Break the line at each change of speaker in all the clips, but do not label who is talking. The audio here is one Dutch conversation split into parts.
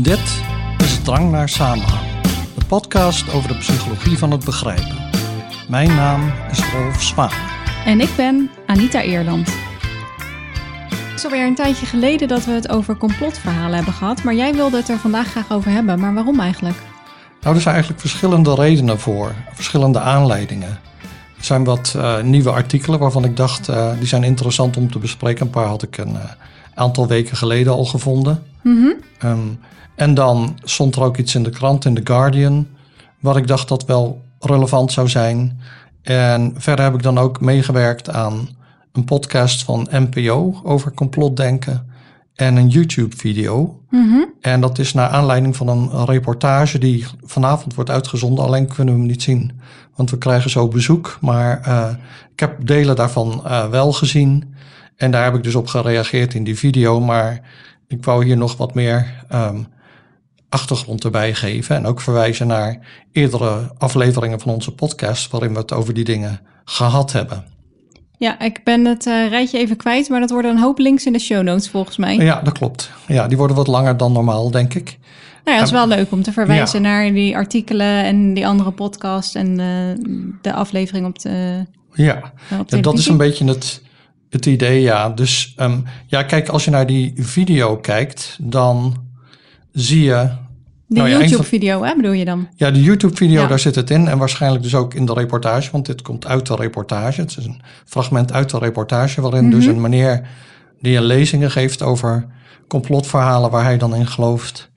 Dit is Drang naar Samenhang, de podcast over de psychologie van het begrijpen. Mijn naam is Rolf Zwaan.
En ik ben Anita Eerland. Het is alweer een tijdje geleden dat we het over complotverhalen hebben gehad, maar jij wilde het er vandaag graag over hebben. Maar waarom eigenlijk?
Nou, er zijn eigenlijk verschillende redenen voor, verschillende aanleidingen. Er zijn wat uh, nieuwe artikelen waarvan ik dacht, uh, die zijn interessant om te bespreken. Een paar had ik een uh, aantal weken geleden al gevonden.
Mm -hmm.
um, en dan stond er ook iets in de krant, in The Guardian, waar ik dacht dat wel relevant zou zijn. En verder heb ik dan ook meegewerkt aan een podcast van NPO over complotdenken en een YouTube-video.
Mm -hmm.
En dat is naar aanleiding van een reportage die vanavond wordt uitgezonden. Alleen kunnen we hem niet zien, want we krijgen zo bezoek. Maar uh, ik heb delen daarvan uh, wel gezien. En daar heb ik dus op gereageerd in die video. Maar ik wou hier nog wat meer um, achtergrond erbij geven. En ook verwijzen naar eerdere afleveringen van onze podcast, waarin we het over die dingen gehad hebben.
Ja, ik ben het uh, rijtje even kwijt, maar dat worden een hoop links in de show notes volgens mij.
Ja, dat klopt. Ja, die worden wat langer dan normaal, denk ik.
Nou ja, het is wel leuk om te verwijzen ja. naar die artikelen en die andere podcast en uh, de aflevering op de.
Ja, op ja dat is een beetje het, het idee, ja. Dus um, ja, kijk, als je naar die video kijkt, dan zie je.
De nou ja, YouTube-video, hè, bedoel je dan?
Ja, de YouTube-video, ja. daar zit het in. En waarschijnlijk dus ook in de reportage, want dit komt uit de reportage. Het is een fragment uit de reportage, waarin mm -hmm. dus een meneer die een lezingen geeft over complotverhalen waar hij dan in gelooft.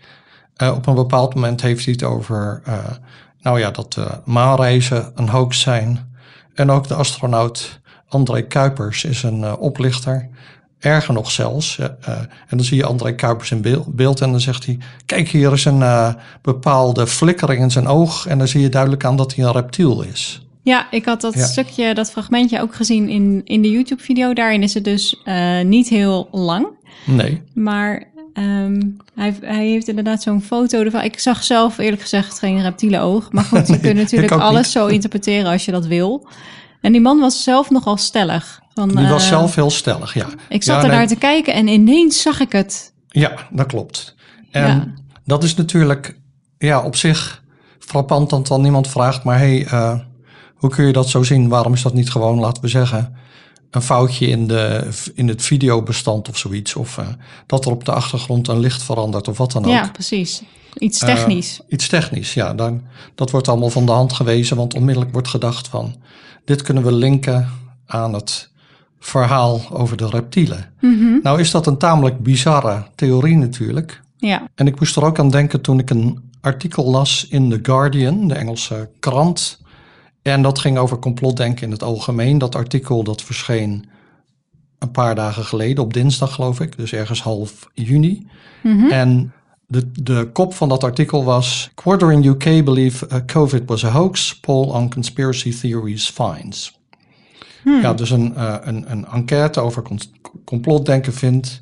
Uh, op een bepaald moment heeft hij het over, uh, nou ja, dat uh, maanreizen een hoax zijn. En ook de astronaut André Kuipers is een oplichter. Erger nog zelfs. Uh, en dan zie je André Kuipers in beeld en dan zegt hij: Kijk, hier is een bepaalde flikkering in zijn oog. En dan zie je duidelijk aan dat hij een reptiel is.
Ja, ik had dat ja. stukje, dat fragmentje ook gezien in, in de YouTube-video. Daarin is het dus niet heel lang.
Nee.
Maar um, hij, hij heeft inderdaad zo'n foto ervan. Ik zag zelf eerlijk gezegd geen reptielenoog. Maar goed, je nee, kunt natuurlijk alles niet. zo interpreteren als je dat wil. En die man was zelf nogal stellig. Van,
die was uh, zelf heel stellig, ja.
Ik zat
ja,
er naar te kijken en ineens zag ik het.
Ja, dat klopt. En ja. dat is natuurlijk ja, op zich frappant dat dan niemand vraagt... maar hey, uh, hoe kun je dat zo zien? Waarom is dat niet gewoon, laten we zeggen... een foutje in, de, in het videobestand of zoiets? Of uh, dat er op de achtergrond een licht verandert of wat dan ook.
Ja, precies. Iets technisch.
Uh, iets technisch, ja. Dan, dat wordt allemaal van de hand gewezen, want onmiddellijk wordt gedacht van... dit kunnen we linken aan het verhaal over de reptielen.
Mm -hmm.
Nou is dat een tamelijk bizarre theorie natuurlijk.
Ja.
En ik moest er ook aan denken toen ik een artikel las in The Guardian, de Engelse krant. En dat ging over complotdenken in het algemeen. Dat artikel dat verscheen een paar dagen geleden, op dinsdag geloof ik, dus ergens half juni.
Mm -hmm.
En de, de kop van dat artikel was: Quarter in UK believe uh, COVID was a hoax. Poll on conspiracy theories finds.
Hmm.
Ja, dus een, uh, een, een enquête over complotdenken vindt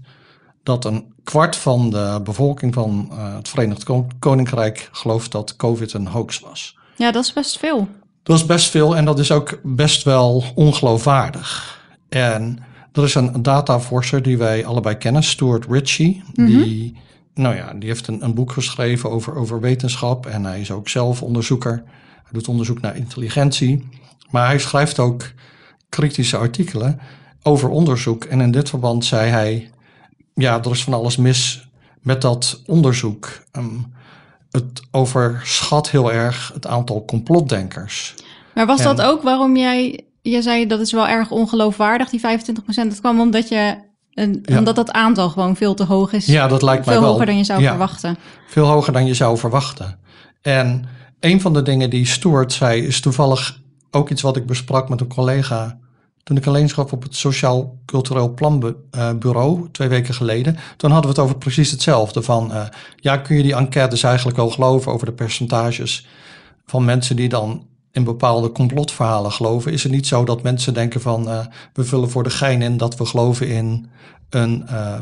dat een kwart van de bevolking van uh, het Verenigd Koninkrijk gelooft dat COVID een hoax was.
Ja, dat is best veel.
Dat is best veel en dat is ook best wel ongeloofwaardig. En er is een dataforser die wij allebei kennen, Stuart Ritchie.
Mhm.
Mm -hmm. Die, nou ja, die heeft een, een boek geschreven over, over wetenschap en hij is ook zelf onderzoeker. Hij doet onderzoek naar intelligentie. Maar hij schrijft ook kritische artikelen over onderzoek. En in dit verband zei hij: Ja, er is van alles mis met dat onderzoek. Um, het overschat heel erg het aantal complotdenkers.
Maar was en, dat ook waarom jij. Je zei dat is wel erg ongeloofwaardig, die 25%. Dat kwam omdat je. Ja. Omdat dat aantal gewoon veel te hoog is.
Ja, dat lijkt
veel
mij wel.
hoger dan je zou
ja,
verwachten.
Veel hoger dan je zou verwachten. En een van de dingen die Stuart zei, is toevallig ook iets wat ik besprak met een collega toen ik alleen schaf op het Sociaal Cultureel Planbureau twee weken geleden. Toen hadden we het over precies hetzelfde. Van uh, ja, kun je die enquêtes eigenlijk wel geloven over de percentages van mensen die dan in bepaalde complotverhalen geloven? Is het niet zo dat mensen denken van uh, we vullen voor de gein in dat we geloven in een uh,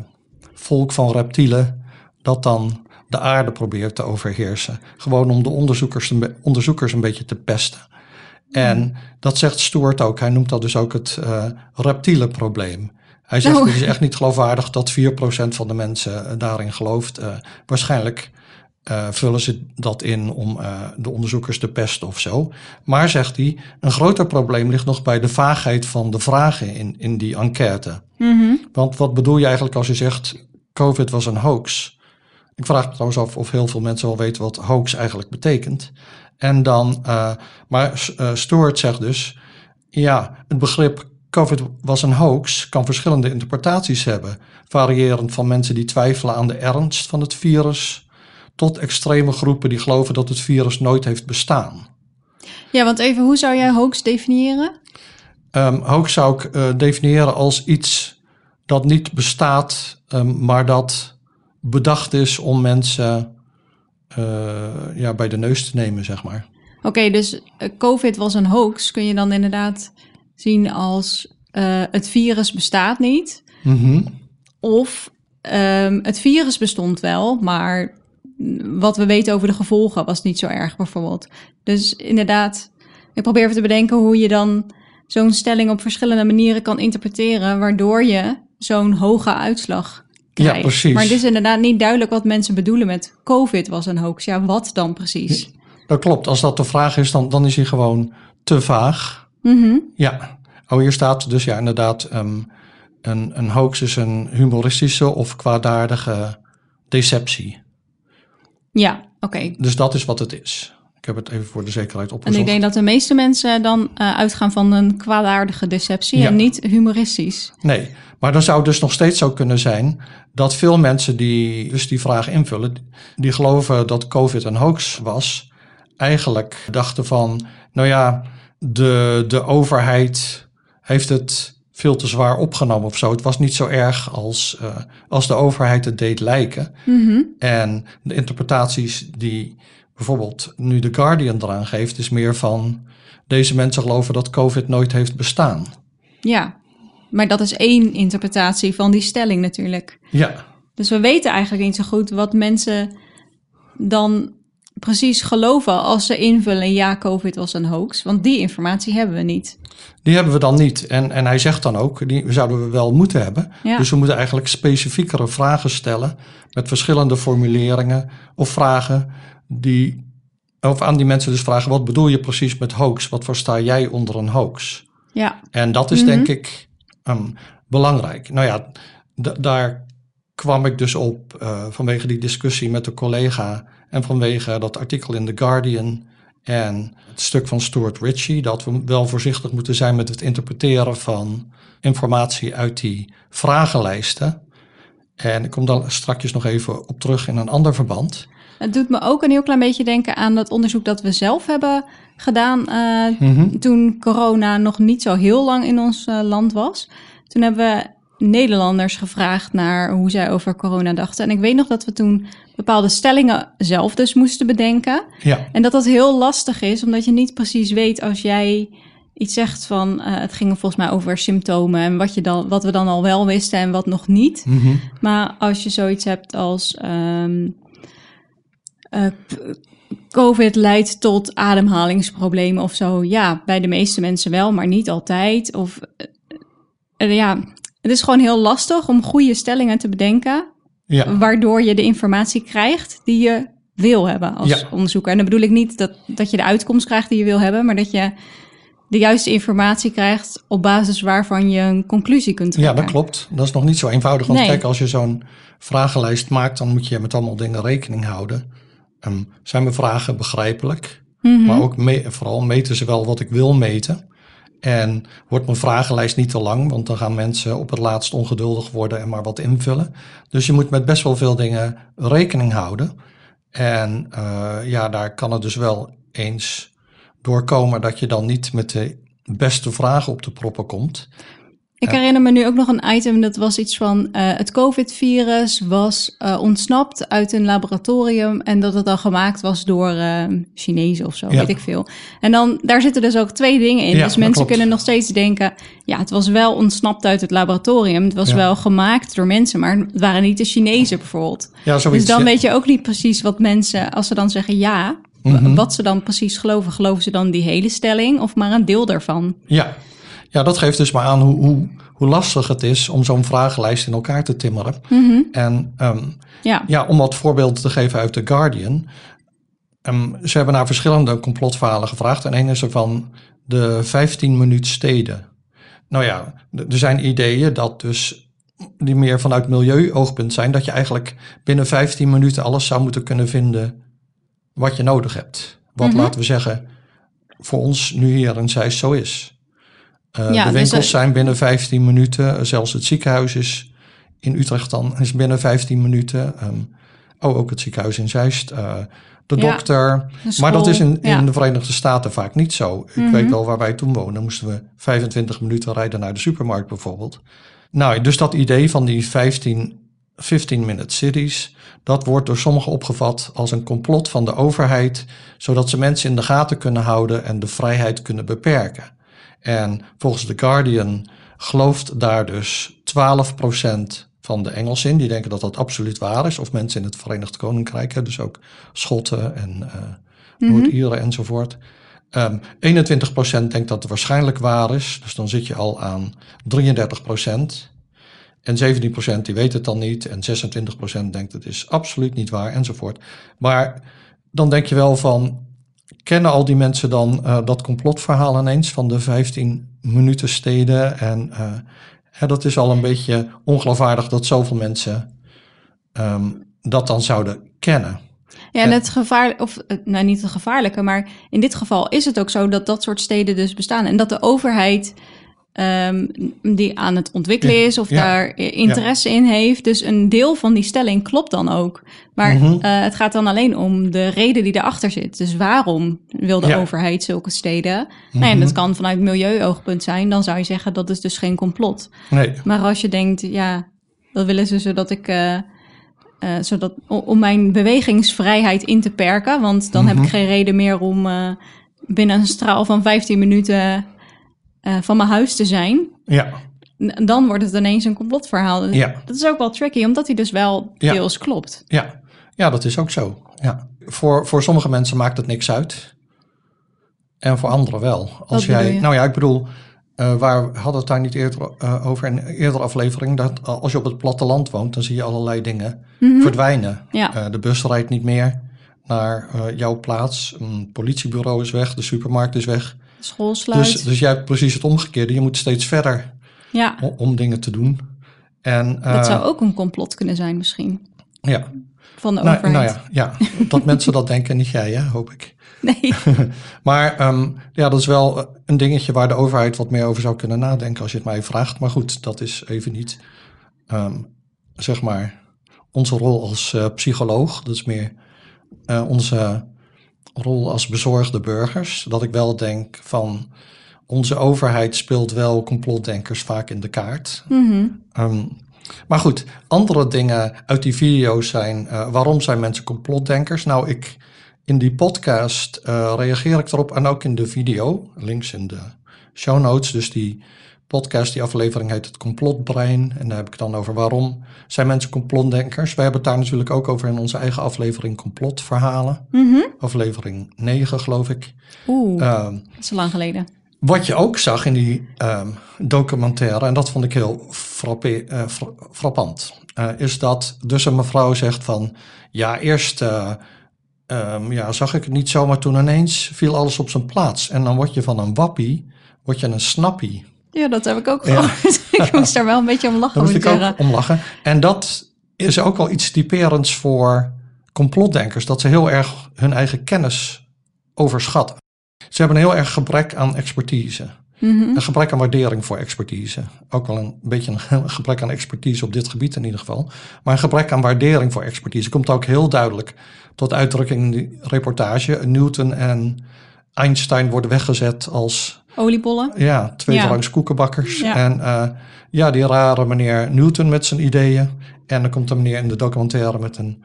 volk van reptielen dat dan de aarde probeert te overheersen? Gewoon om de onderzoekers, onderzoekers een beetje te pesten. En dat zegt Stuart ook. Hij noemt dat dus ook het uh, reptiele probleem. Hij
Nou.
zegt, oh. het is echt niet geloofwaardig dat 4% van de mensen daarin gelooft. Waarschijnlijk uh, vullen ze dat in om uh, de onderzoekers te pesten of zo. Maar zegt hij, een groter probleem ligt nog bij de vaagheid van de vragen in, in die enquête.
Mm -hmm.
Want wat bedoel je eigenlijk als je zegt, COVID was een hoax? Ik vraag me trouwens af of heel veel mensen wel weten wat hoax eigenlijk betekent. En dan, uh, maar Stuart zegt dus, ja, het begrip COVID was een hoax kan verschillende interpretaties hebben, variërend van mensen die twijfelen aan de ernst van het virus tot extreme groepen die geloven dat het virus nooit heeft bestaan.
Ja, want even, hoe zou jij hoax definiëren?
Um, hoax zou ik uh, definiëren als iets dat niet bestaat, um, maar dat bedacht is om mensen uh, ja, bij de neus te nemen, zeg maar.
Oké, okay, dus uh, COVID was een hoax. Kun je dan inderdaad zien als het virus bestaat niet?
Mm -hmm.
Of um, het virus bestond wel, maar wat we weten over de gevolgen was niet zo erg bijvoorbeeld. Dus inderdaad, ik probeer even te bedenken hoe je dan zo'n stelling op verschillende manieren kan interpreteren, waardoor je zo'n hoge uitslag krijgt.
Ja, precies.
Maar het is inderdaad niet duidelijk wat mensen bedoelen met COVID was een hoax. Ja, wat dan precies?
Dat klopt. Als dat de vraag is, dan, dan is hij gewoon te vaag.
Mm -hmm.
Ja. Oh, hier staat dus ja, inderdaad, um, een, een hoax is een humoristische of kwaadaardige deceptie.
Ja, oké. Okay.
Dus dat is wat het is. Ik heb het even voor de zekerheid opgezocht.
En ik denk dat de meeste mensen dan uh, uitgaan van een kwaadaardige deceptie ja. en niet humoristisch.
Nee, maar dan zou het dus nog steeds zo kunnen zijn dat veel mensen die dus die vraag invullen, die geloven dat COVID een hoax was, eigenlijk dachten van, nou ja, de, de overheid heeft het veel te zwaar opgenomen of zo. Het was niet zo erg als, uh, als de overheid het deed lijken.
Mm -hmm.
En de interpretaties die bijvoorbeeld nu The Guardian eraan geeft, is meer van deze mensen geloven dat COVID nooit heeft bestaan.
Ja, maar dat is één interpretatie van die stelling natuurlijk.
Ja.
Dus we weten eigenlijk niet zo goed wat mensen dan precies geloven als ze invullen ja, COVID was een hoax. Want die informatie hebben we niet.
Die hebben we dan niet. En, en hij zegt dan ook, die zouden we wel moeten hebben.
Ja.
Dus we moeten eigenlijk specifiekere vragen stellen met verschillende formuleringen of vragen die, of aan die mensen dus vragen, wat bedoel je precies met hoax? Wat versta jij onder een hoax?
Ja.
En dat is mm -hmm. denk ik um, belangrijk. Nou ja, daar kwam ik dus op uh, vanwege die discussie met de collega en vanwege dat artikel in The Guardian en het stuk van Stuart Ritchie, dat we wel voorzichtig moeten zijn met het interpreteren van informatie uit die vragenlijsten. En ik kom daar straks nog even op terug in een ander verband.
Het doet me ook een heel klein beetje denken aan dat onderzoek dat we zelf hebben gedaan uh,
mm -hmm.
toen corona nog niet zo heel lang in ons uh, land was. Toen hebben we Nederlanders gevraagd naar hoe zij over corona dachten. En ik weet nog dat we toen bepaalde stellingen zelf dus moesten bedenken.
Ja.
En dat dat heel lastig is, omdat je niet precies weet als jij iets zegt van... Uh, het ging volgens mij over symptomen en wat, je dan, wat we dan al wel wisten en wat nog niet.
Mm -hmm.
Maar als je zoiets hebt als... Um, uh, COVID leidt tot ademhalingsproblemen of zo. Ja, bij de meeste mensen wel, maar niet altijd. Of uh, ja, het is gewoon heel lastig om goede stellingen te bedenken.
Ja.
Waardoor je de informatie krijgt die je wil hebben als
Ja.
onderzoeker. En dan bedoel ik niet dat, dat je de uitkomst krijgt die je wil hebben, maar dat je de juiste informatie krijgt op basis waarvan je een conclusie kunt trekken.
Ja, dat klopt. Dat is nog niet zo eenvoudig. Want
Nee.
kijk, als je zo'n vragenlijst maakt, dan moet je met allemaal dingen rekening houden. Ehm, zijn mijn vragen begrijpelijk?
Mhm.
Maar ook me- vooral meten ze wel wat ik wil meten. En wordt mijn vragenlijst niet te lang, want dan gaan mensen op het laatst ongeduldig worden en maar wat invullen. Dus je moet met best wel veel dingen rekening houden. En uh, ja, daar kan het dus wel eens doorkomen dat je dan niet met de beste vragen op de proppen komt.
Ik
Ja.
herinner me nu ook nog een item, dat was iets van uh, het COVID-virus was uh, ontsnapt uit een laboratorium en dat het dan gemaakt was door uh, Chinezen of zo,
Ja.
weet ik veel. En dan, daar zitten dus ook twee dingen in.
Ja,
dus mensen
klopt.
kunnen nog steeds denken, ja, het was wel ontsnapt uit het laboratorium, het was wel gemaakt door mensen, maar het waren niet de Chinezen bijvoorbeeld.
Ja, zoiets.
Dus dan weet je ook niet precies wat mensen, als ze dan zeggen ja,
Mhm.
wat ze dan precies geloven. Geloven ze dan die hele stelling of maar een deel daarvan?
Ja. Ja, dat geeft dus maar aan hoe, hoe, hoe lastig het is om zo'n vragenlijst in elkaar te timmeren.
Mhm.
En ehm,
Ja.
ja, om wat voorbeelden te geven uit The Guardian. ehm, ze hebben naar verschillende complotverhalen gevraagd. En een is er van de 15 minuut steden. Nou ja, er zijn ideeën dat dus die meer vanuit milieu-oogpunt zijn. Dat je eigenlijk binnen 15 minuten alles zou moeten kunnen vinden wat je nodig hebt. Wat
Mhm.
laten we zeggen voor ons nu hier in Zeist zo is. Eh,
Ja,
de
dus,
winkels
eh,
zijn binnen 15 minuten. Zelfs het ziekenhuis is in Utrecht dan is binnen 15 minuten. Ehm, oh, ook het ziekenhuis in Zeist. eh, de
Ja,
dokter. Maar dat is in, in
ja.
de Verenigde Staten vaak niet zo. Ik
Mhm.
weet wel waar wij toen woonden. Moesten we 25 minuten rijden naar de supermarkt bijvoorbeeld. Nou, dus dat idee van die 15, 15-minute cities... dat wordt door sommigen opgevat als een complot van de overheid... zodat ze mensen in de gaten kunnen houden en de vrijheid kunnen beperken. En volgens The Guardian gelooft daar dus 12% van de Engelsen in. Die denken dat dat absoluut waar is. Of mensen in het Verenigd Koninkrijk, hè, dus ook Schotten en eh Noord-Ieren enzovoort. Ehm 21% denkt dat het waarschijnlijk waar is. Dus dan zit je al aan 33%. En 17% die weet het dan niet. En 26% denkt het is absoluut niet waar enzovoort. Maar dan denk je wel van, kennen al die mensen dan eh, dat complotverhaal ineens van de 15 minuten steden? En eh, hè, dat is al een beetje ongeloofwaardig dat zoveel mensen ehm, dat dan zouden kennen.
Ja, en het gevaar, of eh, nou niet het gevaarlijke, maar in dit geval is het ook zo dat dat soort steden dus bestaan. En dat de overheid ehm, die aan het ontwikkelen is of
Ja.
daar interesse in heeft. Dus een deel van die stelling klopt dan ook. Maar
Mhm.
eh, het gaat dan alleen om de reden die erachter zit. Dus waarom wil de overheid zulke steden? Nou ja,
Mhm.
dat kan vanuit milieu-oogpunt zijn. Dan zou je zeggen dat is dus geen complot.
Nee,
Maar als je denkt, ja, dat willen ze zodat ik. eh, eh, zodat, om mijn bewegingsvrijheid in te perken. Want dan heb
Mhm.
ik geen reden meer om binnen een straal van 15 minuten eh, van mijn huis te zijn.
ja,
Dan wordt het ineens een complotverhaal.
Ja.
Dat is ook wel tricky, omdat hij dus wel
Ja.
deels klopt.
ja, ja, dat is ook zo. Ja. Voor, voor sommige mensen maakt het niks uit. En voor anderen wel. Als jij, nou ja, ik bedoel, eh, waar we hadden het daar niet eerder eh, over in een eerdere aflevering, dat als je op het platteland woont, dan zie je allerlei dingen verdwijnen.
Mhm. Ja.
Eh, de bus rijdt niet meer naar jouw plaats, een politiebureau is weg, de supermarkt is weg.
School sluit.
Dus, dus jij hebt precies het omgekeerde. Je moet steeds verder
ja,
om dingen te doen. En, eh,
dat zou ook een complot kunnen zijn misschien.
ja.
Van de
Nou,
overheid.
nou ja, ja, dat mensen dat denken, niet jij, hè, hoop ik.
Nee.
Maar ehm, ja, dat is wel eh, een dingetje waar de overheid wat meer over zou kunnen nadenken als je het mij vraagt. Maar goed, dat is even niet, ehm, zeg maar, onze rol als eh, psycholoog. Dat is meer eh, onze rol als bezorgde burgers. Dat ik wel denk van, onze overheid speelt wel complotdenkers vaak in de kaart.
Mhm.
Ehm, maar goed, andere dingen uit die video's zijn, eh, waarom zijn mensen complotdenkers? Nou, ik, in die podcast eh, reageer ik erop en ook in de video, links in de show notes. Dus die podcast, die aflevering heet het complotbrein. En daar heb ik het dan over waarom zijn mensen complotdenkers. We hebben het daar natuurlijk ook over in onze eigen aflevering complotverhalen.
Mhm.
Aflevering 9 geloof ik.
Oeh,
Ehm,
dat is lang geleden.
wat je ook zag in die ehm, documentaire, en dat vond ik heel frappe, eh, fra- frappant, eh, is dat dus een mevrouw zegt van, ja, eerst eh, ehm, ja, zag ik het niet zo, maar toen ineens viel alles op zijn plaats. En dan word je van een wappie, word je een snappie.
Ja, dat heb ik ook
Ja.
gehoord. ik moest daar wel een beetje om lachen,
Daar moest ik
zeggen.
ook om lachen. En dat is ook wel iets typerends voor complotdenkers, dat ze heel erg hun eigen kennis overschatten. Ze hebben een heel erg gebrek aan expertise.
Mhm.
Een gebrek aan waardering voor expertise. Ook wel een beetje een gebrek aan expertise op dit gebied in ieder geval. Maar een gebrek aan waardering voor expertise komt ook heel duidelijk tot uitdrukking in die reportage. Newton en Einstein worden weggezet als
Oliebollen.
ja, tweederangs
Ja.
koekenbakkers.
Ja.
En eh, ja, die rare meneer Newton met zijn ideeën. En dan komt een meneer in de documentaire met een,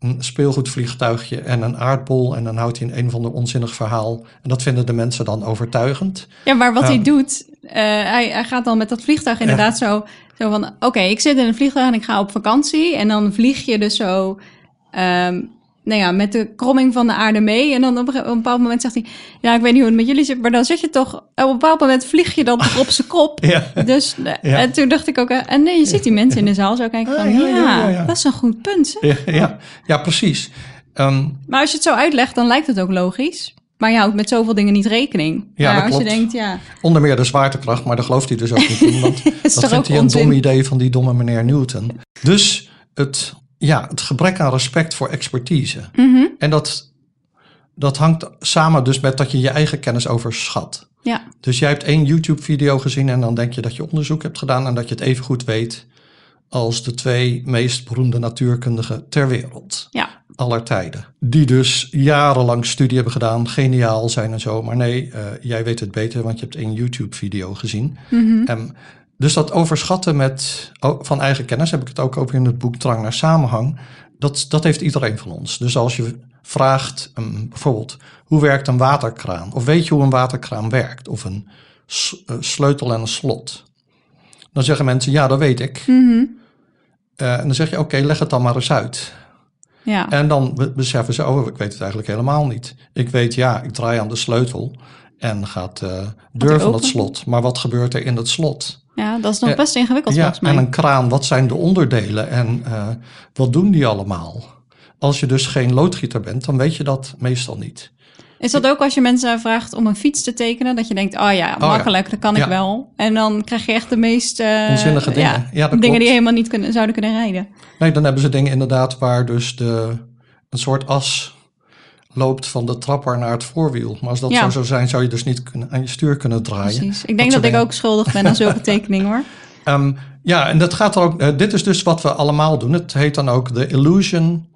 een speelgoedvliegtuigje en een aardbol. En dan houdt hij een een van de onzinnig verhaal. En dat vinden de mensen dan overtuigend.
Ja, maar wat hij doet, eh, hij, hij gaat dan met dat vliegtuig inderdaad zo, zo van... Oké, ik zit in een vliegtuig en ik ga op vakantie. En dan vlieg je dus zo... ehm, nou ja, met de kromming van de aarde mee. En dan op een bepaald moment zegt hij, ja, ik weet niet hoe het met jullie zit, maar dan zeg je toch, op een bepaald moment vlieg je dan toch op zijn kop.
Ja.
Dus,
Ja.
en toen dacht ik ook, eh, en nee, je ziet die mensen in de zaal zo kijken van,
Ah, ja,
ja, dat is een goed punt.
Ja, ja, precies. Ehm,
Maar als je het zo uitlegt, dan lijkt het ook logisch. Maar je houdt met zoveel dingen niet rekening.
Ja,
maar
dat
als je
klopt.
denkt, ja,
onder meer de zwaartekracht, maar daar gelooft hij dus ook niet in. Want
is
dat vindt hij een dom idee van die domme meneer Newton. Dus het, ja, het gebrek aan respect voor expertise.
Mhm.
En dat, dat hangt samen dus met dat je je eigen kennis overschat.
ja,
Dus jij hebt één YouTube-video gezien en dan denk je dat je onderzoek hebt gedaan en dat je het even goed weet als de twee meest beroemde natuurkundigen ter wereld.
ja,
aller tijden. Die dus jarenlang studie hebben gedaan, geniaal zijn en zo. Maar nee, eh, jij weet het beter, want je hebt één YouTube-video gezien. Ehm, dus dat overschatten met, van eigen kennis, heb ik het ook over in het boek Drang naar Samenhang. Dat, dat heeft iedereen van ons. Dus als je vraagt, ehm, bijvoorbeeld, hoe werkt een waterkraan? Of weet je hoe een waterkraan werkt? Of een eh, sleutel en een slot? Dan zeggen mensen, ja, dat weet ik.
Mhm.
Eh, en dan zeg je, oké, leg het dan maar eens uit.
ja.
En dan be- beseffen ze, oh, ik weet het eigenlijk helemaal niet. Ik weet, ja, ik draai aan de sleutel en gaat de deur van het slot. Maar wat gebeurt er in het slot?
ja, dat is nog
Eh,
best ingewikkeld
Ja,
volgens mij.
en een kraan, wat zijn de onderdelen en eh, wat doen die allemaal? Als je dus geen loodgieter bent, dan weet je dat meestal niet.
Is dat ook als je mensen vraagt om een fiets te tekenen? Dat je denkt, oh ja,
ja.
makkelijk, dat kan ik wel. En dan krijg je echt de meest...
Onzinnige dingen.
Ja,
Ja,
dingen
klopt.
die helemaal niet kunnen, zouden kunnen rijden.
Nee, dan hebben ze dingen inderdaad waar dus de, een soort as loopt van de trapper naar het voorwiel. Maar als dat
Ja.
zo zou zijn, zou je dus niet kunnen, aan je stuur kunnen draaien.
Precies. Ik denk dat ik ook schuldig ben aan zulke tekeningen hoor.
Ehm, ja, en dat gaat er ook. eh, dit is dus wat we allemaal doen. Het heet dan ook the illusion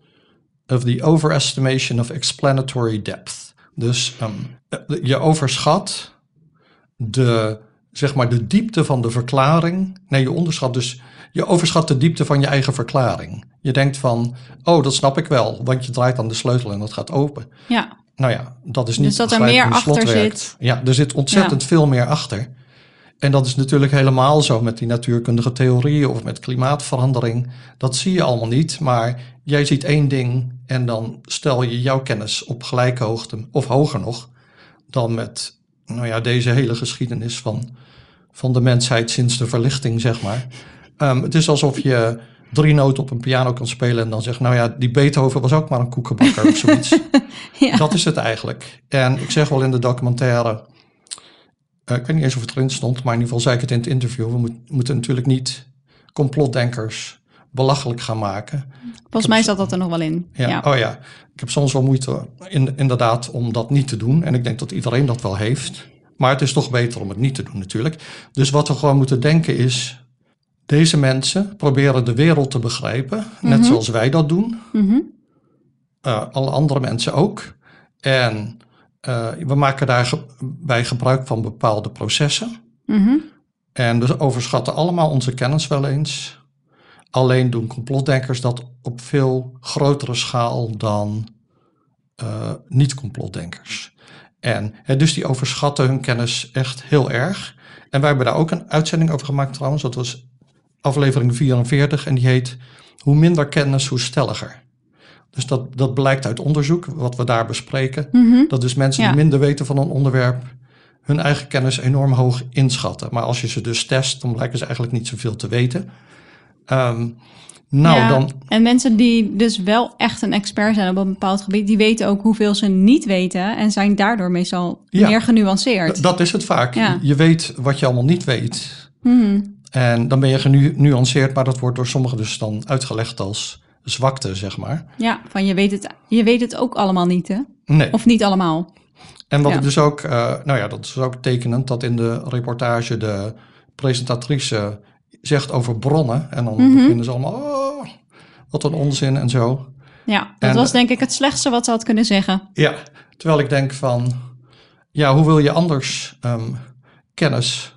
of the overestimation of explanatory depth. Dus ehm, eh, je overschat de, zeg maar, de diepte van de verklaring. Nee, je onderschat dus. Je overschat de diepte van je eigen verklaring. Je denkt van, oh, dat snap ik wel, want je draait aan de sleutel en dat gaat open.
Ja,
Nou ja, dat is niet
Dus dat er meer achter zit.
Ja, er zit ontzettend veel meer achter. En dat is natuurlijk helemaal zo met die natuurkundige theorieën of met klimaatverandering. Dat zie je allemaal niet, maar jij ziet één ding en dan stel je jouw kennis op gelijke hoogte, of hoger nog, dan met nou ja, deze hele geschiedenis van, van de mensheid sinds de verlichting, zeg maar. Ehm, het is alsof je drie noten op een piano kan spelen en dan zegt, nou ja, die Beethoven was ook maar een koekenbakker of zoiets.
ja.
Dat is het eigenlijk. En ik zeg wel in de documentaire, eh, ik weet niet eens of het erin stond, maar in ieder geval zei ik het in het interview, we moet- moeten natuurlijk niet complotdenkers belachelijk gaan maken.
volgens mij zat dat er nog wel in.
Ja,
Ja.
Oh ja, ik heb soms wel moeite in, inderdaad om dat niet te doen. En ik denk dat iedereen dat wel heeft. Maar het is toch beter om het niet te doen natuurlijk. Dus wat we gewoon moeten denken is, deze mensen proberen de wereld te begrijpen, net zoals wij dat doen.
Mhm.
eh, alle andere mensen ook. En eh, we maken daarbij gebruik van bepaalde processen.
Mhm.
En we overschatten allemaal onze kennis wel eens. Alleen doen complotdenkers dat op veel grotere schaal dan eh, niet-complotdenkers. En hè, dus die overschatten hun kennis echt heel erg. En wij hebben daar ook een uitzending over gemaakt trouwens. Dat was aflevering 44 en die heet Hoe minder kennis, hoe stelliger. Dus dat, dat blijkt uit onderzoek, wat we daar bespreken.
Mhm.
Dat dus mensen
Ja.
die minder weten van een onderwerp hun eigen kennis enorm hoog inschatten. Maar als je ze dus test, dan blijken ze eigenlijk niet zoveel te weten. Ehm, nou,
Ja,
dan.
En mensen die dus wel echt een expert zijn op een bepaald gebied, die weten ook hoeveel ze niet weten en zijn daardoor meestal
Ja.
meer genuanceerd.
Dat is het vaak.
Ja.
Je weet wat je allemaal niet weet.
Mhm.
En dan ben je genuanceerd, maar dat wordt door sommigen dus dan uitgelegd als zwakte, zeg maar.
Ja, van je weet, het, je weet het ook allemaal niet, hè?
Nee.
Of niet allemaal.
En wat
Ja.
ik dus ook, eh, nou ja, dat is ook tekenend dat in de reportage de presentatrice zegt over bronnen. En dan
Mhm.
beginnen ze allemaal, oh, wat een onzin en zo.
Ja, dat
En-
was denk ik het slechtste wat ze had kunnen zeggen.
Ja, terwijl ik denk van, ja, hoe wil je anders ehm, kennis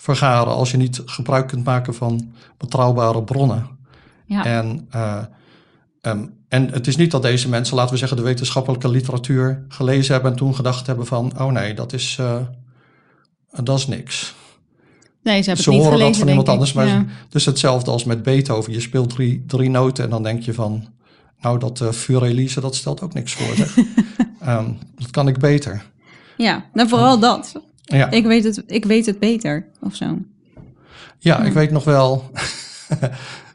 vergaren als je niet gebruik kunt maken van betrouwbare bronnen?
Ja,
En, eh, ehm, en het is niet dat deze mensen, laten we zeggen, de wetenschappelijke literatuur gelezen hebben en toen gedacht hebben van, oh nee, dat is, eh, dat is niks.
nee, ze hebben
Ze
het niet
horen
gelezen,
dat van iemand anders. Maar
Ja.
Dus hetzelfde als met Beethoven. Je speelt drie, drie noten en dan denk je van, Nou, dat uh, Furelise, dat stelt ook niks voor. Zeg. um, dat kan ik beter.
Ja, nou vooral dat. Ja. Ik, weet het, ik weet het beter, of zo.
Ja, ik weet nog wel...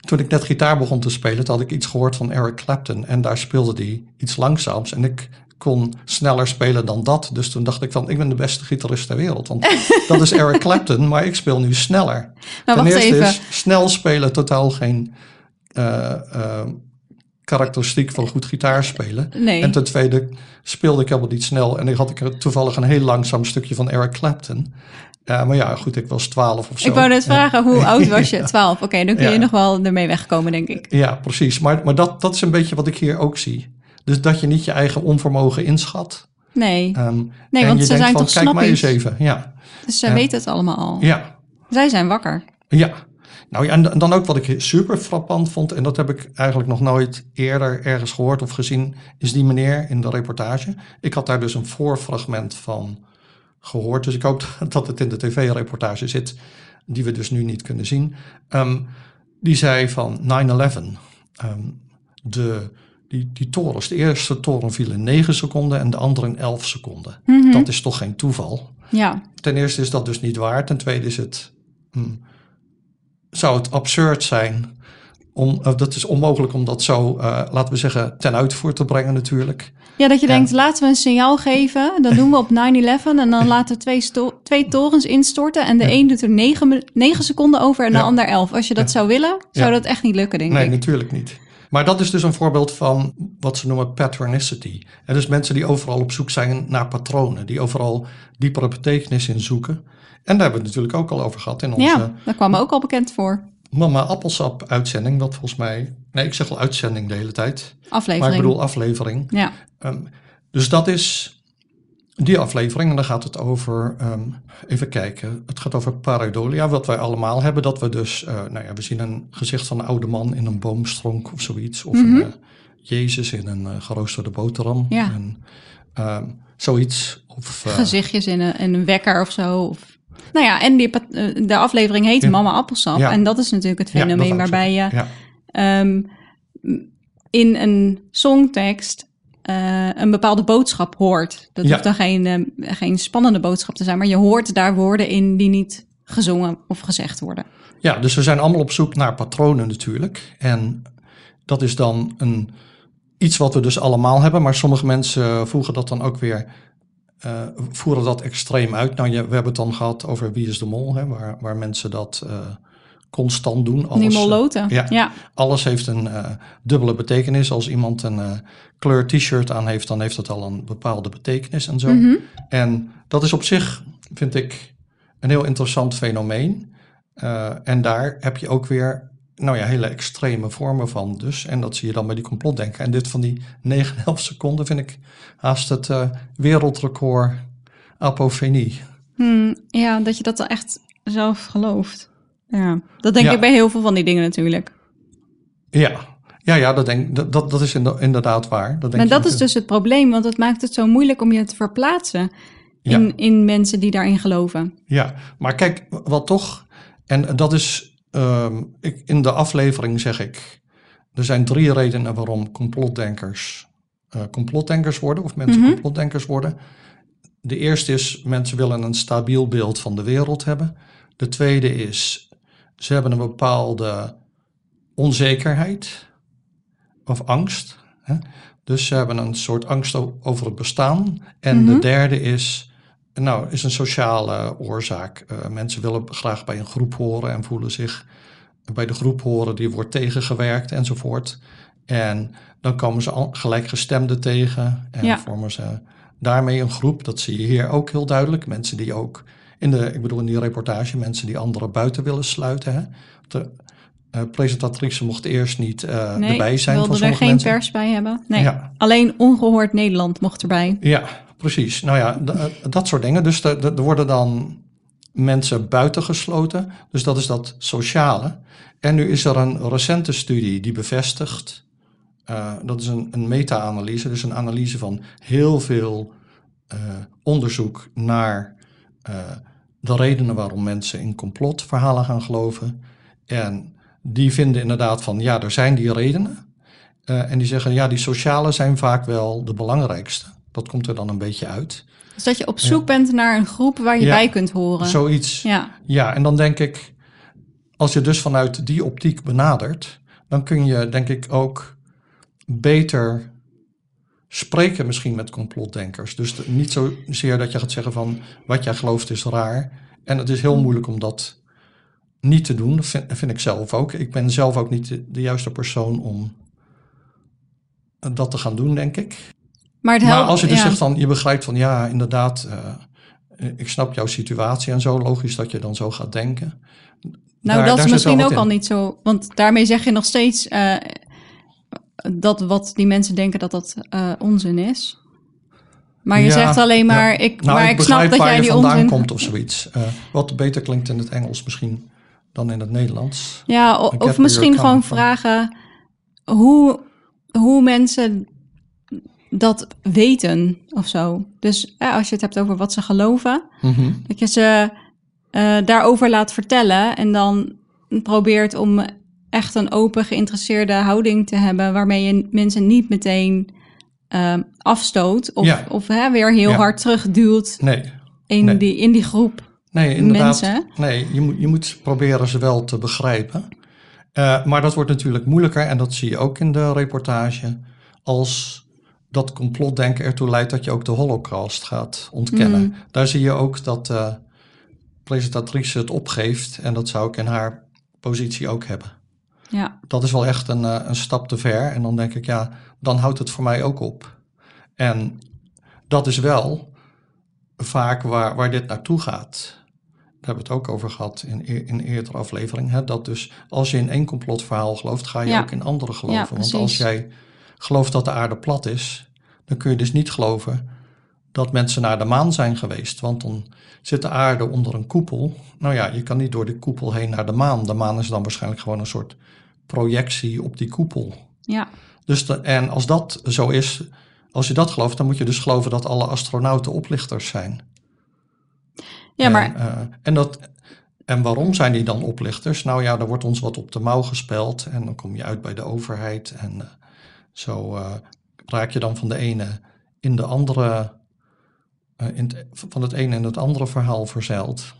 toen ik net gitaar begon te spelen, had ik iets gehoord van Eric Clapton. En daar speelde hij iets langzaams. En ik kon sneller spelen dan dat. Dus toen dacht ik van, ik ben de beste gitarist ter wereld. Want dat is Eric Clapton, maar ik speel nu sneller. Nou, Ten eerste even. is snel spelen totaal geen uh, uh, karakteristiek van goed gitaar spelen. Nee. En ten tweede speelde ik helemaal niet snel. En dan had ik toevallig een heel langzaam stukje van Eric Clapton. Ja, maar ja, goed, ik was twaalf of zo.
Ik wou net vragen, hoe oud was je? Twaalf. Oké, dan kun je nog wel ermee wegkomen, denk ik.
Ja, precies. Maar, maar dat, dat is een beetje wat ik hier ook zie. Dus dat je niet je eigen onvermogen inschat.
Nee, um, nee want ze zijn van, toch
kijk mij eens even. Ja.
Dus zij weten het allemaal al.
Ja.
Zij zijn wakker.
Ja. Nou ja, en dan ook wat ik super frappant vond, en dat heb ik eigenlijk nog nooit eerder ergens gehoord of gezien, is die meneer in de reportage. Ik had daar dus een voorfragment van gehoord, dus ik hoop dat het in de tv-reportage zit, die we dus nu niet kunnen zien. Um, die zei van 9-11, um, ehm, de die, die torens, de eerste toren viel in 9 seconden en de andere in 11 seconden. Mhm. Dat is toch geen toeval?
Ja.
Ten eerste is dat dus niet waar. Ten tweede is het, hm, zou het absurd zijn om, uh, dat is onmogelijk om dat zo, uh, laten we zeggen, ten uitvoer te brengen natuurlijk.
Ja, dat je denkt, laten we een signaal geven. Dat doen we op 9-11 en dan laten we twee, twee torens instorten. En de een doet er 9, seconden over en de ander 11. Als je dat zou willen, zou dat echt niet lukken, denk
nee,
ik.
Nee, natuurlijk niet. Maar dat is dus een voorbeeld van wat ze noemen patronicity. En dus mensen die overal op zoek zijn naar patronen, die overal diepere betekenis in zoeken. En daar hebben we het natuurlijk ook al over gehad in onze.
Ja, daar kwam ook al bekend voor.
Mama Appelsap uitzending, wat volgens mij. Nee, ik zeg al uitzending de hele tijd.
Aflevering.
Maar ik bedoel aflevering.
Ja.
Um, dus dat is die aflevering, en dan gaat het over, um, even kijken, het gaat over pareidolia, wat wij allemaal hebben. Dat we dus, uh, nou ja, we zien een gezicht van een oude man in een boomstronk of zoiets. Of een uh, Jezus in een uh, geroosterde boterham.
Ja.
En, um, zoiets. Of,
Gezichtjes in een, in een wekker of zo. Of... Nou ja, en die, de aflevering heet Mama Appelsap. Ja. En dat is natuurlijk het fenomeen ja, waarbij je um, in een songtekst uh, een bepaalde boodschap hoort. Dat hoeft dan geen, uh, geen spannende boodschap te zijn, maar je hoort daar woorden in die niet gezongen of gezegd worden.
Ja, dus we zijn allemaal op zoek naar patronen natuurlijk. En dat is dan een, iets wat we dus allemaal hebben, maar sommige mensen voegen dat dan ook weer, uh, voeren dat extreem uit. Nou, je, we hebben het dan gehad over Wie is de Mol, hè, waar, waar mensen dat constant doen.
Alles,
ja, ja, Alles heeft een uh, dubbele betekenis. Als iemand een uh, kleur t-shirt aan heeft, dan heeft dat al een bepaalde betekenis en zo. Mm -hmm. En dat is op zich, vind ik, een heel interessant fenomeen. Uh, en daar heb je ook weer nou ja, hele extreme vormen van dus. En dat zie je dan bij die complotdenken. En dit van die 9,5 seconden vind ik haast het wereldrecord apofenie.
Hmm, ja, dat je dat dan echt zelf gelooft. Ja, dat denk ik bij heel veel van die dingen natuurlijk.
Ja, ja, ja dat, denk, dat, dat, dat is inderdaad waar. Dat denk
maar dat is dus het probleem, want het maakt het zo moeilijk om je te verplaatsen in, in mensen die daarin geloven.
Ja, maar kijk, wat toch, en dat is, um, ik, in de aflevering zeg ik, er zijn drie redenen waarom complotdenkers uh, complotdenkers worden, of mensen mm complotdenkers worden. De eerste is, mensen willen een stabiel beeld van de wereld hebben. De tweede is, ze hebben een bepaalde onzekerheid of angst. Hè? Dus ze hebben een soort angst over het bestaan. En de mhm. derde is, nou, is een sociale oorzaak. Uh, mensen willen graag bij een groep horen en voelen zich bij de groep horen die wordt tegengewerkt enzovoort. En dan komen ze gelijkgestemden tegen en vormen ze daarmee een groep. Dat zie je hier ook heel duidelijk. Mensen die ook in de, ik bedoel in die reportage, mensen die anderen buiten willen sluiten. Hè? De uh, presentatrice mocht eerst niet uh,
nee,
erbij zijn.
wilde er geen pers bij hebben. Nee, ja. alleen ongehoord Nederland mocht erbij.
Ja, precies. Nou ja, eh, dat soort dingen. Dus er worden dan mensen buitengesloten. Dus dat is dat sociale. En nu is er een recente studie die bevestigt, uh, dat is een, een meta-analyse, dus een analyse van heel veel uh, onderzoek naar de redenen waarom mensen in complotverhalen gaan geloven. En die vinden inderdaad van ja, er zijn die redenen. En die zeggen, ja, die sociale zijn vaak wel de belangrijkste. Dat komt er dan een beetje uit.
Dus dat je op zoek bent naar een groep waar je bij kunt horen.
Zoiets. Ja. ja, en dan denk ik, als je dus vanuit die optiek benadert, dan kun je denk ik ook beter spreken misschien met complotdenkers. Dus niet zozeer dat je gaat zeggen van wat jij gelooft is raar. En het is heel moeilijk om dat niet te doen. Dat vind, vind ik zelf ook. Ik ben zelf ook niet de, juiste persoon om dat te gaan doen, denk ik. Maar, maar als je dus zegt van, je begrijpt van ja, inderdaad, uh, ik snap jouw situatie en zo, logisch dat je dan zo gaat denken.
Nou, dat is misschien ook al niet zo, want daarmee zeg je nog steeds uh, dat wat die mensen denken dat dat uh, onzin is. Maar je zegt alleen maar, ja. ik, nou, maar ik, ik snap dat jij die vandaan onzin...
komt of zoiets. Wat beter klinkt in het Engels misschien dan in het Nederlands.
Ja, of, of misschien gewoon vragen hoe, hoe mensen dat weten of zo. Dus eh, als je het hebt over wat ze geloven, mhm. dat je ze uh, daarover laat vertellen en dan probeert om echt een open, geïnteresseerde houding te hebben, waarmee je mensen niet meteen uh, afstoot of, of hè, weer heel hard terugduwt nee. In, Die, in die groep nee, inderdaad, mensen.
Nee, je moet, je moet proberen ze wel te begrijpen. Uh, maar dat wordt natuurlijk moeilijker en dat zie je ook in de reportage als dat complotdenken ertoe leidt dat je ook de holocaust gaat ontkennen. Mm. Daar zie je ook dat de presentatrice het opgeeft en dat zou ik in haar positie ook hebben. Ja. Dat is wel echt een, eh, een stap te ver. En dan denk ik, ja, dan houdt het voor mij ook op. En dat is wel vaak waar, waar dit naartoe gaat. Daar hebben we het ook over gehad in, in een eerdere aflevering. Hè? Dat dus als je in één complotverhaal gelooft, ga je ook in andere geloven. Want als jij gelooft dat de aarde plat is, dan kun je dus niet geloven dat mensen naar de maan zijn geweest. Want dan zit de aarde onder een koepel. Nou ja, je kan niet door die koepel heen naar de maan. De maan is dan waarschijnlijk gewoon een soort projectie op die koepel. Ja. Dus en als dat zo is, als je dat gelooft, dan moet je dus geloven dat alle astronauten oplichters zijn. Ja, maar. En, uh, en, dat, en waarom zijn die dan oplichters? Nou ja, er wordt ons wat op de mouw gespeld en dan kom je uit bij de overheid. En uh, zo uh, raak je dan van de ene in de andere. In van het ene in het andere verhaal verzeild.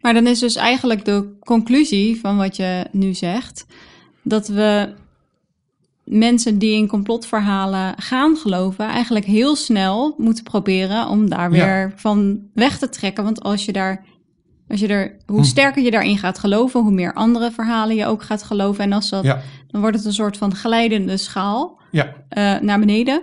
Maar dan is dus eigenlijk de conclusie van wat je nu zegt dat we mensen die in complotverhalen gaan geloven, eigenlijk heel snel moeten proberen om daar weer van weg te trekken. Want als je daar, als je er, hoe hm. sterker je daarin gaat geloven, hoe meer andere verhalen je ook gaat geloven. En als dat, dan wordt het een soort van glijdende schaal ja. uh, naar beneden.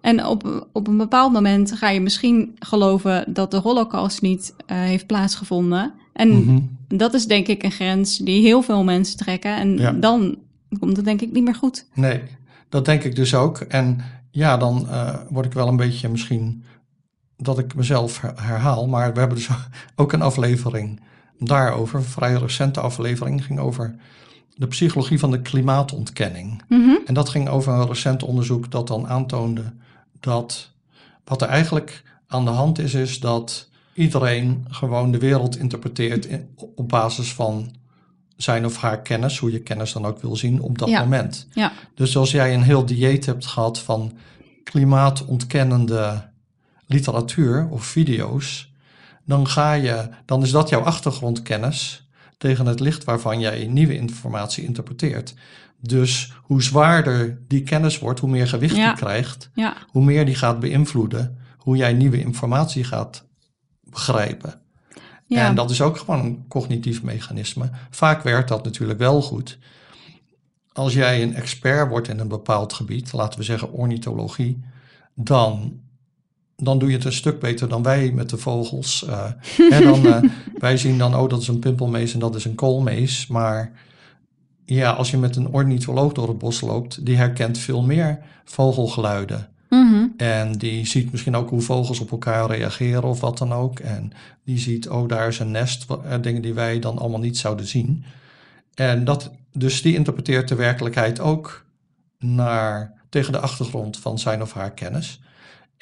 En op, op een bepaald moment ga je misschien geloven dat de Holocaust niet uh, heeft plaatsgevonden. En mhm. dat is denk ik een grens die heel veel mensen trekken. En dan komt het denk ik niet meer goed.
Nee, dat denk ik dus ook. En ja, dan uh, word ik wel een beetje misschien dat ik mezelf herhaal. Maar we hebben dus ook een aflevering daarover. Een vrij recente aflevering ging over de psychologie van de klimaatontkenning. Mhm. En dat ging over een recent onderzoek dat dan aantoonde dat wat er eigenlijk aan de hand is, is dat iedereen gewoon de wereld interpreteert op basis van zijn of haar kennis, hoe je kennis dan ook wil zien op dat moment. Ja. Dus als jij een heel dieet hebt gehad van klimaatontkennende literatuur of video's, dan ga je, dan is dat jouw achtergrondkennis tegen het licht waarvan jij nieuwe informatie interpreteert. Dus hoe zwaarder die kennis wordt, hoe meer gewicht die krijgt, ja. hoe meer die gaat beïnvloeden hoe jij nieuwe informatie gaat begrijpen. Ja. En dat is ook gewoon een cognitief mechanisme. Vaak werkt dat natuurlijk wel goed. Als jij een expert wordt in een bepaald gebied, laten we zeggen ornithologie, dan, dan doe je het een stuk beter dan wij met de vogels. En dan, uh, wij zien dan, oh, dat is een pimpelmees en dat is een koolmees. Maar ja, als je met een ornitholoog door het bos loopt, die herkent veel meer vogelgeluiden. Mhm. En die ziet misschien ook hoe vogels op elkaar reageren of wat dan ook. En die ziet, oh, daar is een nest, eh, dingen die wij dan allemaal niet zouden zien. En dat, dus die interpreteert de werkelijkheid ook naar, tegen de achtergrond van zijn of haar kennis.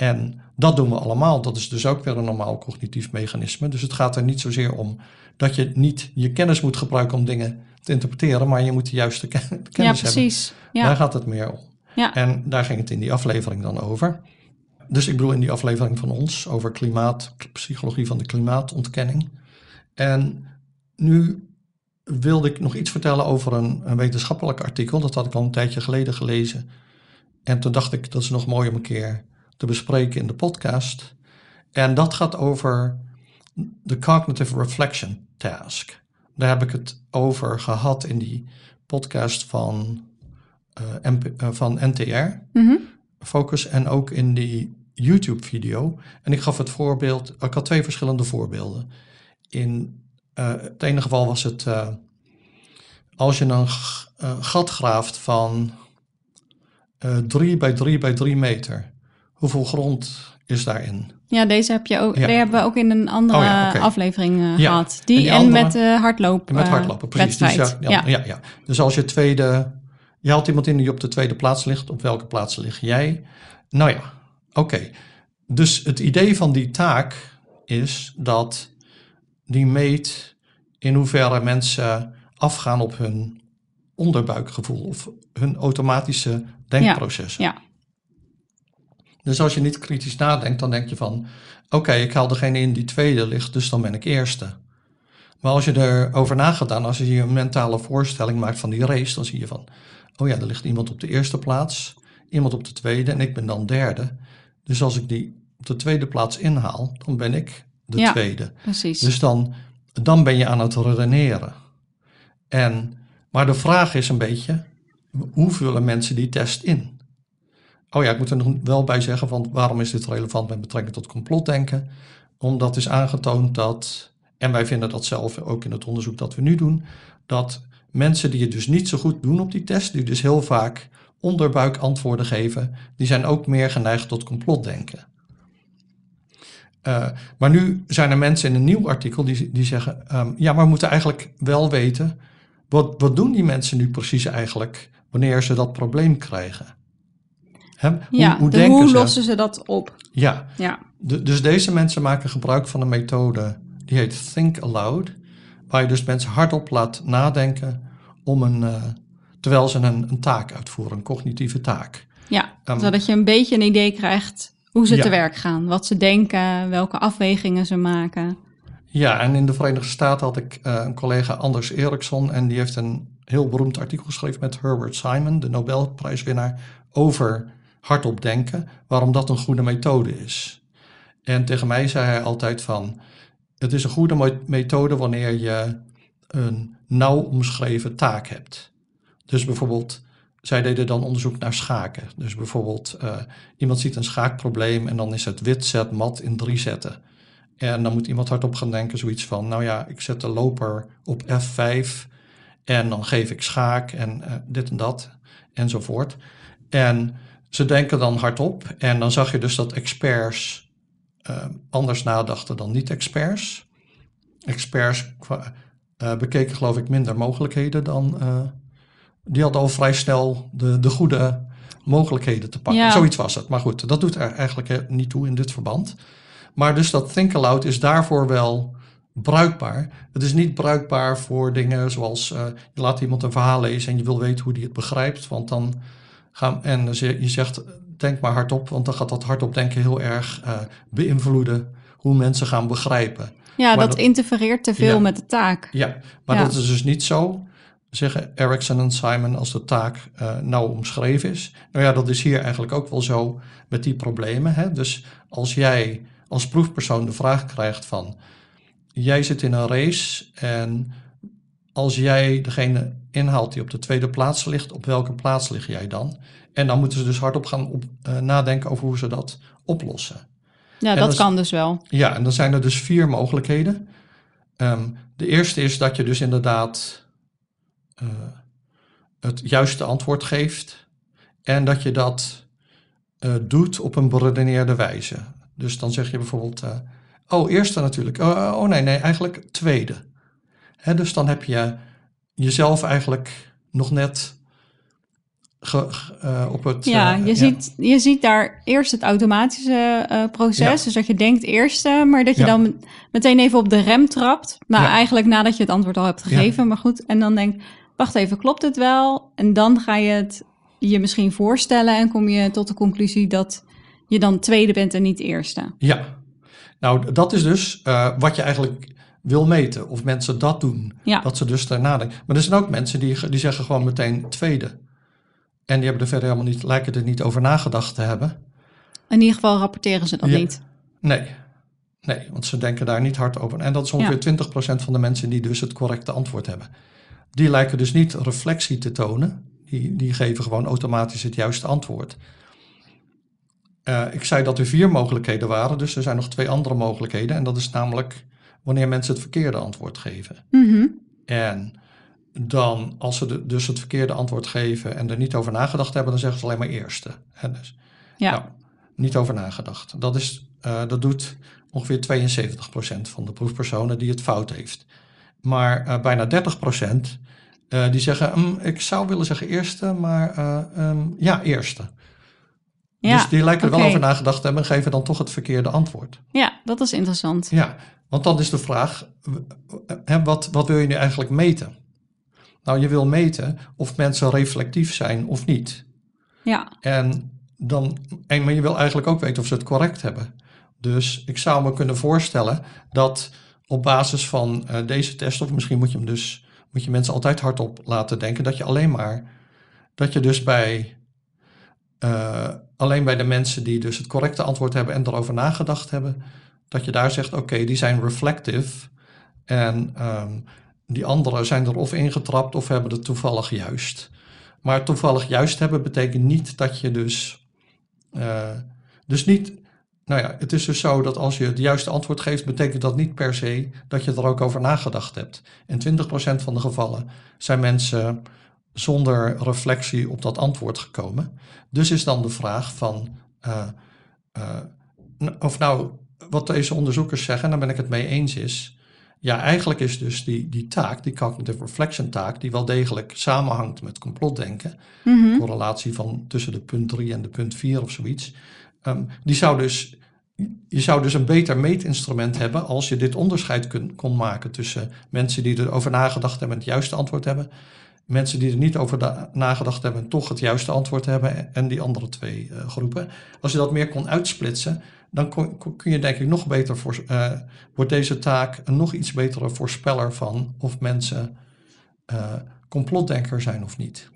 En dat doen we allemaal. Dat is dus ook weer een normaal cognitief mechanisme. Dus het gaat er niet zozeer om dat je niet je kennis moet gebruiken om dingen te interpreteren, maar je moet de juiste kennis ja, precies. hebben. Ja. Daar gaat het meer om.
Ja.
En daar ging het in die aflevering dan over. Dus ik bedoel in die aflevering van ons over klimaat, psychologie van de klimaatontkenning. En nu wilde ik nog iets vertellen over een, een wetenschappelijk artikel. Dat had ik al een tijdje geleden gelezen. En toen dacht ik, dat is nog mooi om een keer te bespreken in de podcast. En dat gaat over de Cognitive Reflection Task. Daar heb ik het over gehad in die podcast van, uh, MP, uh, van NTR,
Mhm.
Focus, en ook in die YouTube-video. En ik gaf het voorbeeld, ik had twee verschillende voorbeelden. In uh, het ene geval was het, als je een gat graaft van 3 bij 3 bij 3 meter, hoeveel grond is daarin?
Ja, deze heb je ook, ja. die hebben we ook in een andere
Oh ja,
aflevering uh,
Ja,
gehad. Die
en
en,
die andere-
met uh, hardlopen.
Met
eh,
hardlopen, precies. Dus, ja, ja, ja. dus als je tweede, je haalt iemand in die op de tweede plaats ligt, op welke plaats lig jij? Nou ja, oké. Dus het idee van die taak is dat die meet in hoeverre mensen afgaan op hun onderbuikgevoel of hun automatische denkprocessen.
Ja,
Dus als je niet kritisch nadenkt, dan denk je van: oké, ik haal degene in die tweede ligt, dus dan ben ik eerste. Maar als je erover na gaat dan, als je je een mentale voorstelling maakt van die race, dan zie je van: oh ja, er ligt iemand op de eerste plaats, iemand op de tweede en ik ben dan derde. Dus als ik die op de tweede plaats inhaal, dan ben ik de
Ja.
tweede.
precies.
Dus dan, dan ben je aan het redeneren. En, maar de vraag is een beetje, hoe vullen mensen die test in? Oh ja, ik moet er nog wel bij zeggen, van waarom is dit relevant met betrekking tot complotdenken? Omdat is aangetoond dat, en wij vinden dat zelf ook in het onderzoek dat we nu doen, dat mensen die het dus niet zo goed doen op die test, die dus heel vaak onderbuik antwoorden geven, die zijn ook meer geneigd tot complotdenken. Uh, maar nu zijn er mensen in een nieuw artikel die, die zeggen: um, ja, maar we moeten eigenlijk wel weten. Wat, wat doen die mensen nu precies eigenlijk wanneer ze dat probleem krijgen?
Ja,
hoe, hoe
de-
denken
hoe
ze?
lossen ze dat op?
Ja,
Ja,
de- dus deze mensen maken gebruik van een methode die heet Think Aloud, waar je dus mensen hardop laat nadenken om een, uh, terwijl ze een, een taak uitvoeren, een cognitieve taak.
ja.
Um,
zodat je een beetje een idee krijgt hoe ze
Ja.
te werk gaan. Wat ze denken, welke afwegingen ze maken.
Ja, en in de Verenigde Staten had ik uh, een collega Anders Eriksson en die heeft een heel beroemd artikel geschreven met Herbert Simon, de Nobelprijswinnaar, over hardop denken, waarom dat een goede methode is. En tegen mij zei hij altijd van, het is een goede methode wanneer je een nauw omschreven taak hebt. Dus bijvoorbeeld, zij deden dan onderzoek naar schaken. Dus bijvoorbeeld, uh, iemand ziet een schaakprobleem en dan is het wit zet mat in drie zetten. En dan moet iemand hardop gaan denken, zoiets van, nou ja, ik zet de loper op F5 en dan geef ik schaak en uh, dit en dat enzovoort. En ze denken dan hardop en dan zag je dus dat experts uh, anders nadachten dan niet-experts. Experts uh, bekeken geloof ik minder mogelijkheden dan, uh, die hadden al vrij snel de, de goede mogelijkheden te pakken.
Ja.
Zoiets was het. Maar goed, dat doet er eigenlijk niet toe in dit verband. Maar dus dat think aloud is daarvoor wel bruikbaar. Het is niet bruikbaar voor dingen zoals uh, je laat iemand een verhaal lezen en je wil weten hoe die het begrijpt. Want dan gaan, en je zegt denk maar hardop, want dan gaat dat hardop denken heel erg uh, beïnvloeden hoe mensen gaan begrijpen.
Ja, dat,
dat-
interfereert te veel
Ja.
met de taak.
Ja, maar
Ja.
dat is dus niet zo, zeggen Erickson en Simon, als de taak uh, nauw omschreven is. Nou ja, dat is hier eigenlijk ook wel zo met die problemen. Hè? Dus als jij als proefpersoon de vraag krijgt van, jij zit in een race en als jij degene inhaalt die op de tweede plaats ligt, op welke plaats lig jij dan? En dan moeten ze dus hardop gaan op, uh, nadenken over hoe ze dat oplossen.
Ja,
En
dat kan dus wel.
Ja, en dan zijn er dus vier mogelijkheden. Ehm, de eerste is dat je dus inderdaad eh, het juiste antwoord geeft en dat je dat eh, doet op een beredeneerde wijze. Dus dan zeg je bijvoorbeeld, oh, eerste natuurlijk. Oh, oh nee, nee, eigenlijk tweede. Hè, dus dan heb je jezelf eigenlijk nog net ge- eh, op het...
Ja,
eh,
je, Ziet, je ziet daar eerst het automatische eh, proces.
Ja.
Dus dat je denkt eerste, maar dat je
Ja.
dan met- meteen even op de rem trapt.
Ja.
eigenlijk nadat je het antwoord al hebt gegeven. Maar goed, en dan denk wacht even, klopt het wel? En dan ga je het je misschien voorstellen en kom je tot de conclusie dat je dan tweede bent en niet eerste.
Ja, nou dat is dus wat je eigenlijk wil meten. Of mensen dat doen.
Ja.
Dat ze dus daarna denken. Maar er zijn ook mensen die, die zeggen gewoon meteen tweede. En die hebben er verder helemaal niet, lijken er niet over nagedacht te hebben.
In ieder geval rapporteren ze dat
Ja.
niet.
Nee, nee, want ze denken daar niet hard over. En dat is ongeveer 20% van de mensen die dus het correcte antwoord hebben. Die lijken dus niet reflectie te tonen. Die, die geven gewoon automatisch het juiste antwoord. Eh, ik zei dat er vier mogelijkheden waren, dus er zijn nog twee andere mogelijkheden. En dat is namelijk wanneer mensen het verkeerde antwoord geven.
Mhm.
En dan, als ze de- dus het verkeerde antwoord geven en er niet over nagedacht hebben, dan zeggen ze alleen maar eerste. Hè, dus,
Ja.
nou, niet over nagedacht. Dat, is, eh, dat doet ongeveer 72% van de proefpersonen die het fout heeft. Maar eh, bijna 30% eh, die zeggen, "Mm, ik zou willen zeggen eerste, maar eh, ehm, ja, eerste.
Ja,
dus die lijken er wel over nagedacht te hebben en geven dan toch het verkeerde antwoord.
ja, dat is interessant.
Ja, want dan is de vraag, wat, wat wil je nu eigenlijk meten? Nou, je wil meten of mensen reflectief zijn of niet.
Ja,
En dan, en, maar je wil eigenlijk ook weten of ze het correct hebben. Dus ik zou me kunnen voorstellen dat op basis van eh, deze test, of misschien moet je hem dus, moet je mensen altijd hardop laten denken, dat je alleen maar, dat je dus bij, eh, alleen bij de mensen die dus het correcte antwoord hebben en erover nagedacht hebben, dat je daar zegt, oké, die zijn reflective. En ehm, die anderen zijn er of ingetrapt of hebben het toevallig juist. Maar toevallig juist hebben betekent niet dat je dus. eh, dus niet. Nou ja, het is dus zo dat als je het juiste antwoord geeft, betekent dat niet per se dat je er ook over nagedacht hebt. In 20% van de gevallen zijn mensen zonder reflectie op dat antwoord gekomen. Dus is dan de vraag van. eh, eh, of nou, wat deze onderzoekers zeggen, daar ben ik het mee eens, is. Ja, eigenlijk is dus die, die taak, die cognitive reflection taak, die wel degelijk samenhangt met complotdenken,
Mhm.
correlatie van tussen de punt 3 en de punt 4 of zoiets, ehm, die zou dus, je zou dus een beter meetinstrument hebben als je dit onderscheid kun, kon maken tussen mensen die erover nagedacht hebben en het juiste antwoord hebben, mensen die er niet over da- nagedacht hebben en toch het juiste antwoord hebben en die andere twee eh, groepen. Als je dat meer kon uitsplitsen, dan kun je denk ik nog beter voor, eh, wordt deze taak een nog iets betere voorspeller van of mensen eh, complotdenker zijn of niet.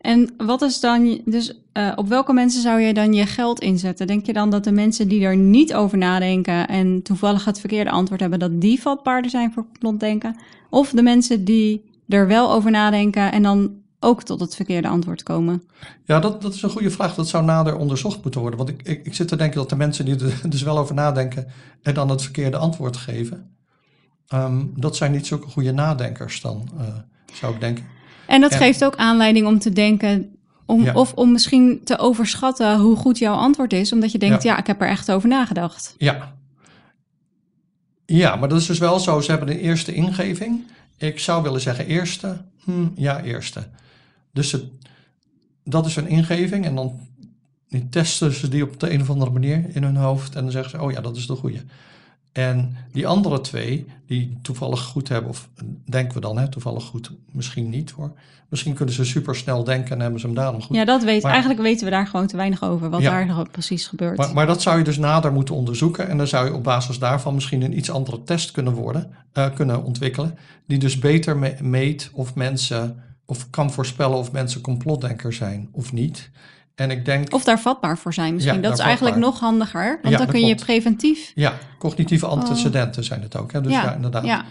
En wat is dan, dus eh, op welke mensen zou je dan je geld inzetten? Denk je dan dat de mensen die er niet over nadenken en toevallig het verkeerde antwoord hebben, dat die vatbaarder zijn voor complotdenken? Of de mensen die er wel over nadenken en dan ook tot het verkeerde antwoord komen?
Ja, dat, dat is een goede vraag. Dat zou nader onderzocht moeten worden. Want ik, ik, ik zit te denken dat de mensen die er dus wel over nadenken en dan het verkeerde antwoord geven, ehm, dat zijn niet zulke goede nadenkers dan, eh, zou ik denken.
En dat
En-
geeft ook aanleiding om te denken, om,
Ja.
of om misschien te overschatten hoe goed jouw antwoord is, omdat je denkt,
Ja.
ja, ik heb er echt over nagedacht.
Ja. Ja, maar dat is dus wel zo. Ze hebben een eerste ingeving. Ik zou willen zeggen eerste. Hm, ja, eerste. Dus het, dat is een ingeving. En dan testen ze die op de een of andere manier in hun hoofd. En dan zeggen ze, oh ja, dat is de goede. En die andere twee, die toevallig goed hebben, of denken we dan, hè, toevallig goed, misschien niet hoor. Misschien kunnen ze supersnel denken en hebben ze hem daarom goed.
Ja, dat weet,
Maar-
eigenlijk weten we daar gewoon te weinig over, wat
Ja.
daar nou precies gebeurt.
Maar, maar dat zou je dus nader moeten onderzoeken. En dan zou je op basis daarvan misschien een iets andere test kunnen, worden, eh, kunnen ontwikkelen. Die dus beter me- meet of mensen, of kan voorspellen of mensen complotdenkers zijn of niet. En ik denk,
Of daar vatbaar voor zijn misschien.
Ja,
dat is eigenlijk
vatbaar.
nog handiger. Want
Ja,
dan kun je
klopt.
preventief...
ja, cognitieve antecedenten zijn het ook. Hè? Dus ja, inderdaad.
Ja,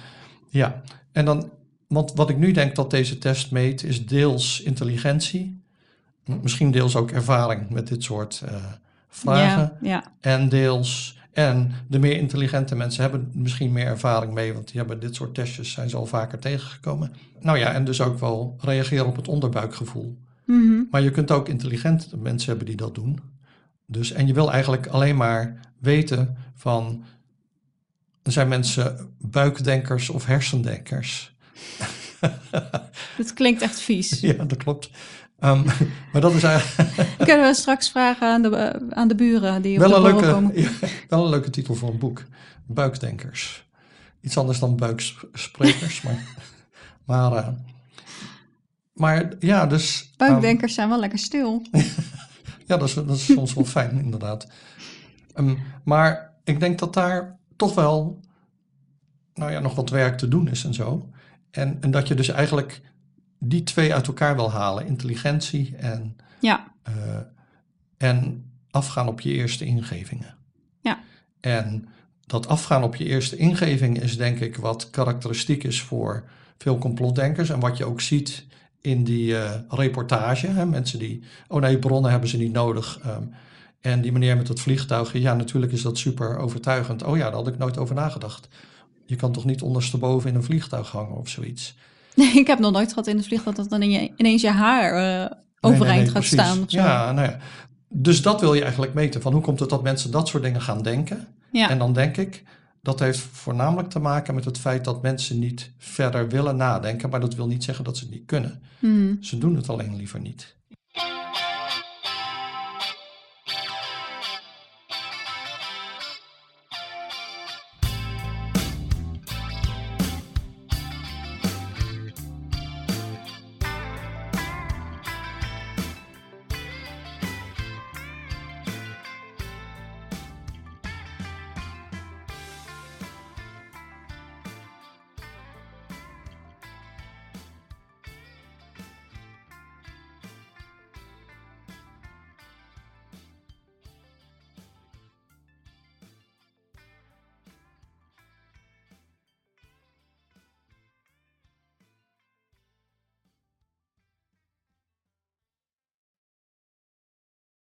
Ja, en dan, want wat ik nu denk dat deze test meet, is deels intelligentie. Misschien deels ook ervaring met dit soort eh, vragen.
ja, ja.
En deels, en de meer intelligente mensen hebben misschien meer ervaring mee, want die hebben dit soort testjes, zijn ze al vaker tegengekomen. Nou ja, en dus ook wel reageren op het onderbuikgevoel.
Mhm.
Maar je kunt ook intelligente mensen hebben die dat doen. Dus, en je wil eigenlijk alleen maar weten van, zijn mensen buikdenkers of hersendenkers?
Dat klinkt echt vies.
Ja, dat klopt. Ehm, maar dat is eigenlijk
Kunnen we straks vragen aan de, eh, aan de buren die op
wel
de
een, leuke,
komen?
ja, wel een leuke titel voor een boek. Buikdenkers. Iets anders dan buiksprekers. maar maar eh, maar ja, dus...
Buikdenkers zijn wel lekker stil.
ja, dat is, dat is soms wel fijn, inderdaad. Um, maar ik denk dat daar toch wel nou ja, nog wat werk te doen is en zo. En, en dat je dus eigenlijk die twee uit elkaar wil halen. Intelligentie en,
ja.
Uh, en afgaan op je eerste ingevingen.
Ja.
En dat afgaan op je eerste ingeving is denk ik wat karakteristiek is voor veel complotdenkers. En wat je ook ziet in die uh, reportage. Hè? Mensen die, oh nee, bronnen hebben ze niet nodig. Um, en die meneer met het vliegtuig, ja, natuurlijk is dat super overtuigend. Oh ja, daar had ik nooit over nagedacht. Je kan toch niet ondersteboven in een vliegtuig hangen of zoiets?
Nee, ik heb nog nooit gehad in het vliegtuig dat dan ineens je haar uh, overeind gaat staan. Of zo.
Ja, nou ja. Dus dat wil je eigenlijk meten. Van hoe komt het dat mensen dat soort dingen gaan denken?
Ja.
En dan denk ik, dat heeft voornamelijk te maken met het feit dat mensen niet verder willen nadenken. Maar dat wil niet zeggen dat ze het niet kunnen.
Hmm.
Ze doen het alleen liever niet.